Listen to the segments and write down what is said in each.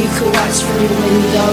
you could watch from your window.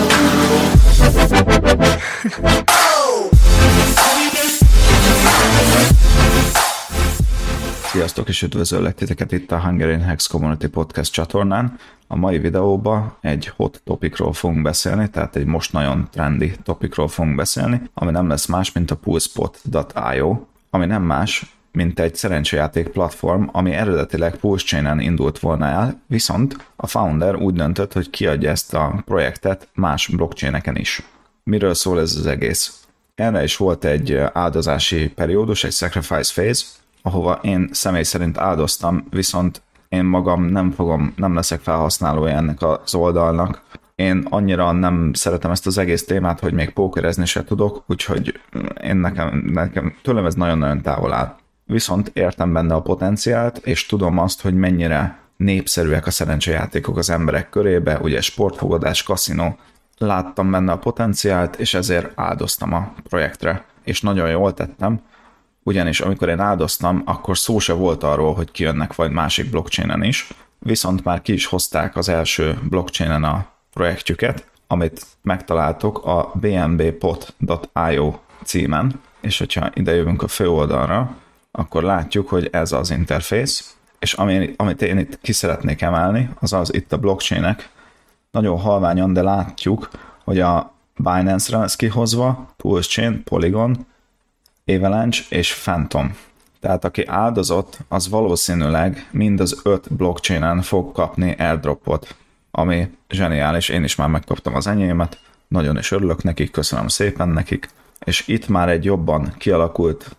Sziasztok, és üdvözöllek titeket itt a Hungarian Hex Community Podcast csatornán. A mai videóban egy hot topicról fogunk beszélni, tehát egy most nagyon trendy topicról fogunk beszélni, ami nem lesz más, mint a poolspot.io, ami nem más, mint egy szerencsejáték platform, ami eredetileg Pulse indult volna el, viszont a founder úgy döntött, hogy kiadja ezt a projektet más blockchaineken is. Miről szól ez az egész? Erre is volt egy áldozási periódus, egy sacrifice phase, ahova én személy szerint áldoztam, viszont én magam nem fogom, nem leszek felhasználója ennek az oldalnak. Én annyira nem szeretem ezt az egész témát, hogy még pókerezni se tudok, úgyhogy én nekem, nekem tőlem ez nagyon-nagyon távol áll. Viszont értem benne a potenciált, és tudom azt, hogy mennyire népszerűek a szerencsejátékok az emberek körébe, ugye sportfogadás, kaszinó, láttam benne a potenciált, és ezért áldoztam a projektre. És nagyon jól tettem, ugyanis amikor én áldoztam, akkor szó se volt arról, hogy kijönnek vagy másik blockchainen is, viszont már ki is hozták az első blockchainen a projektjüket, amit megtaláltok a bnbpot.io címen, és hogyha ide jövünk a főoldalra, akkor látjuk, hogy ez az interfész, és ami, amit én itt ki szeretnék emelni, az az itt a blockchainek, nagyon halványan, de látjuk, hogy a Binance-re lesz kihozva, Pulse Chain, Polygon, Avalanche és Phantom. Tehát aki áldozott, az valószínűleg mind az öt blockchainen fog kapni airdropot, ami zseniális, én is már megkaptam az enyémet, nagyon is örülök nekik, köszönöm szépen nekik, és itt már egy jobban kialakult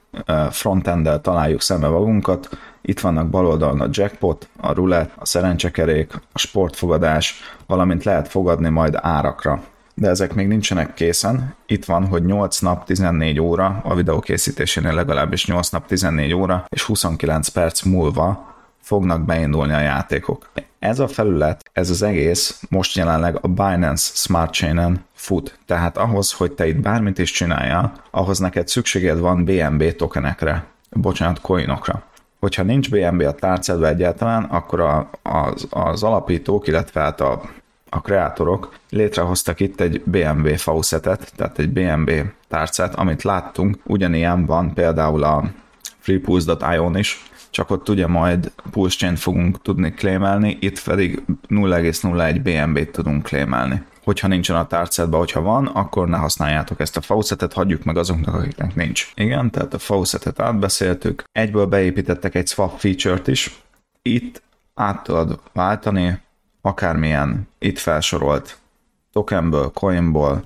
frontenddel találjuk szembe magunkat, itt vannak bal oldalon a jackpot, a roulette, a szerencsekerék, a sportfogadás, valamint lehet fogadni majd árakra de ezek még nincsenek készen. Itt van, hogy 8 nap 14 óra, a videó készítésénél legalábbis 8 nap 14 óra, és 29 perc múlva fognak beindulni a játékok. Ez a felület, ez az egész most jelenleg a Binance Smart Chain-en fut. Tehát ahhoz, hogy te itt bármit is csináljál, ahhoz neked szükséged van BNB tokenekre, bocsánat, coinokra. Hogyha nincs BNB a tárcádban egyáltalán, akkor a, az, az alapítók, illetve hát a a kreátorok létrehoztak itt egy BMW faucetet, tehát egy BMW tárcát, amit láttunk, ugyanilyen van például a freepulse.io-n is, csak ott ugye majd pulse fogunk tudni klémelni, itt pedig 0,01 BNB-t tudunk klémelni. Hogyha nincsen a tárcádban, hogyha van, akkor ne használjátok ezt a faucetet, hagyjuk meg azoknak, akiknek nincs. Igen, tehát a faucetet átbeszéltük, egyből beépítettek egy swap feature-t is, itt át tudod váltani akármilyen itt felsorolt tokenből, coinból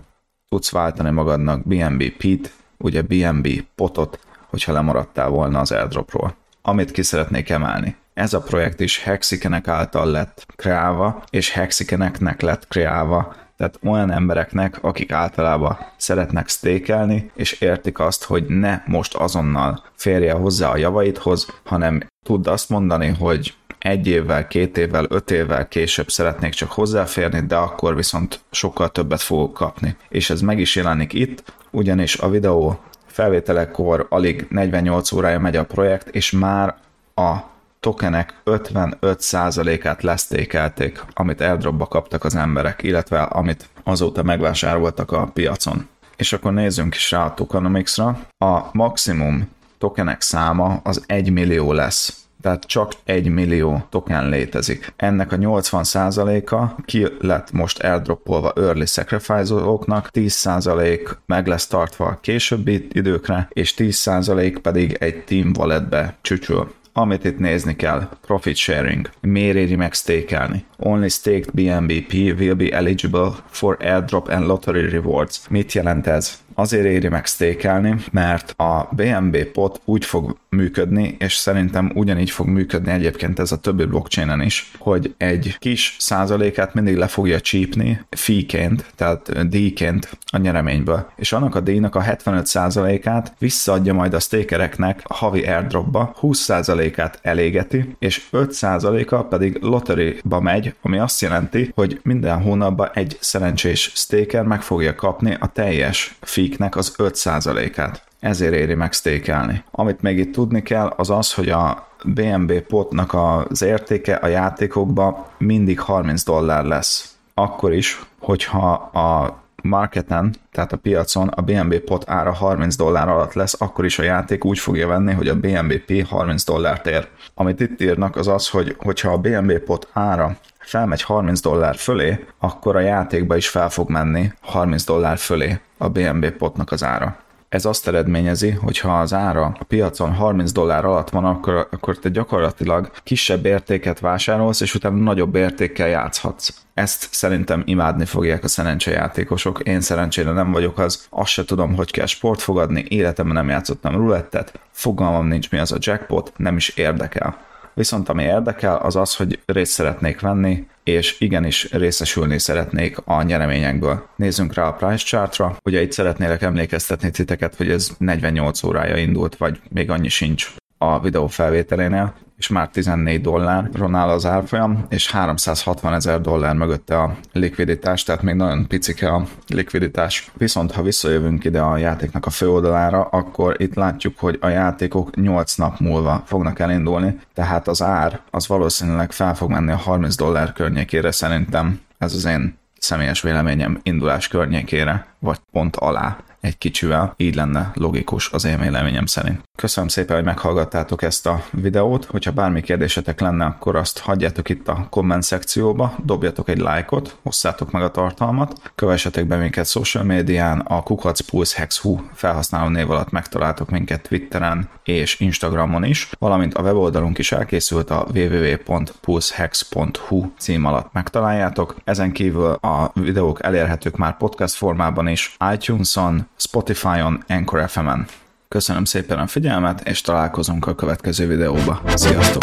tudsz váltani magadnak BNB PIT, ugye BNB potot, hogyha lemaradtál volna az airdropról. Amit ki szeretnék emelni. Ez a projekt is Hexikenek által lett kreálva, és Hexikeneknek lett kreálva, tehát olyan embereknek, akik általában szeretnek stékelni, és értik azt, hogy ne most azonnal férje hozzá a javaidhoz, hanem tudd azt mondani, hogy egy évvel, két évvel, öt évvel később szeretnék csak hozzáférni, de akkor viszont sokkal többet fogok kapni. És ez meg is jelenik itt, ugyanis a videó felvételekor alig 48 órája megy a projekt, és már a tokenek 55%-át lesztékelték, amit airdropba kaptak az emberek, illetve amit azóta megvásároltak a piacon. És akkor nézzünk is rá a tokenomics-ra. A maximum tokenek száma az 1 millió lesz tehát csak egy millió token létezik. Ennek a 80%-a ki lett most airdropolva early sacrifice-oknak, 10% meg lesz tartva a későbbi időkre, és 10% pedig egy Team Walletbe csücsül amit itt nézni kell, profit sharing. Miért éri meg stakelni? Only staked BNBP will be eligible for airdrop and lottery rewards. Mit jelent ez? azért éri meg stékelni, mert a BNB pot úgy fog működni, és szerintem ugyanígy fog működni egyébként ez a többi blockchainen is, hogy egy kis százalékát mindig le fogja csípni fíként, tehát díjként a nyereményből, és annak a díjnak a 75 százalékát visszaadja majd a stakereknek a havi airdropba, 20 százalékát elégeti, és 5 százaléka pedig lotteryba megy, ami azt jelenti, hogy minden hónapban egy szerencsés staker meg fogja kapni a teljes fíknek az 5%-át. Ezért éri meg stékelni. Amit még itt tudni kell, az az, hogy a BNB potnak az értéke a játékokban mindig 30 dollár lesz. akkor is, hogyha a marketen, tehát a piacon a BNB pot ára 30 dollár alatt lesz, akkor is a játék úgy fogja venni, hogy a BNBP 30 dollárt ér. Amit itt írnak az az, hogy hogyha a BNB pot ára felmegy 30 dollár fölé, akkor a játékba is fel fog menni 30 dollár fölé a BNB potnak az ára. Ez azt eredményezi, hogy ha az ára a piacon 30 dollár alatt van, akkor, akkor te gyakorlatilag kisebb értéket vásárolsz, és utána nagyobb értékkel játszhatsz. Ezt szerintem imádni fogják a szerencsejátékosok. Én szerencsére nem vagyok az, azt se tudom, hogy kell sport fogadni, életemben nem játszottam rulettet, fogalmam nincs mi az a jackpot, nem is érdekel. Viszont ami érdekel, az az, hogy részt szeretnék venni, és igenis részesülni szeretnék a nyereményekből. Nézzünk rá a price chartra. Ugye itt szeretnélek emlékeztetni titeket, hogy ez 48 órája indult, vagy még annyi sincs a videó felvételénél, és már 14 dollár áll az árfolyam, és 360 ezer dollár mögötte a likviditás, tehát még nagyon picike a likviditás. Viszont ha visszajövünk ide a játéknak a főoldalára, akkor itt látjuk, hogy a játékok 8 nap múlva fognak elindulni, tehát az ár az valószínűleg fel fog menni a 30 dollár környékére szerintem. Ez az én személyes véleményem indulás környékére, vagy pont alá egy kicsivel, így lenne logikus az én véleményem szerint. Köszönöm szépen, hogy meghallgattátok ezt a videót, hogyha bármi kérdésetek lenne, akkor azt hagyjátok itt a komment szekcióba, dobjatok egy lájkot, hosszátok meg a tartalmat, kövessetek be minket social médián, a Kukac Pulse felhasználó név alatt megtaláltok minket Twitteren és Instagramon is, valamint a weboldalunk is elkészült a www.pulsehex.hu cím alatt megtaláljátok. Ezen kívül a videók elérhetők már podcast formában is, iTunes-on, Spotify-on, Anchor FM-en. Köszönöm szépen a figyelmet, és találkozunk a következő videóba. Sziasztok!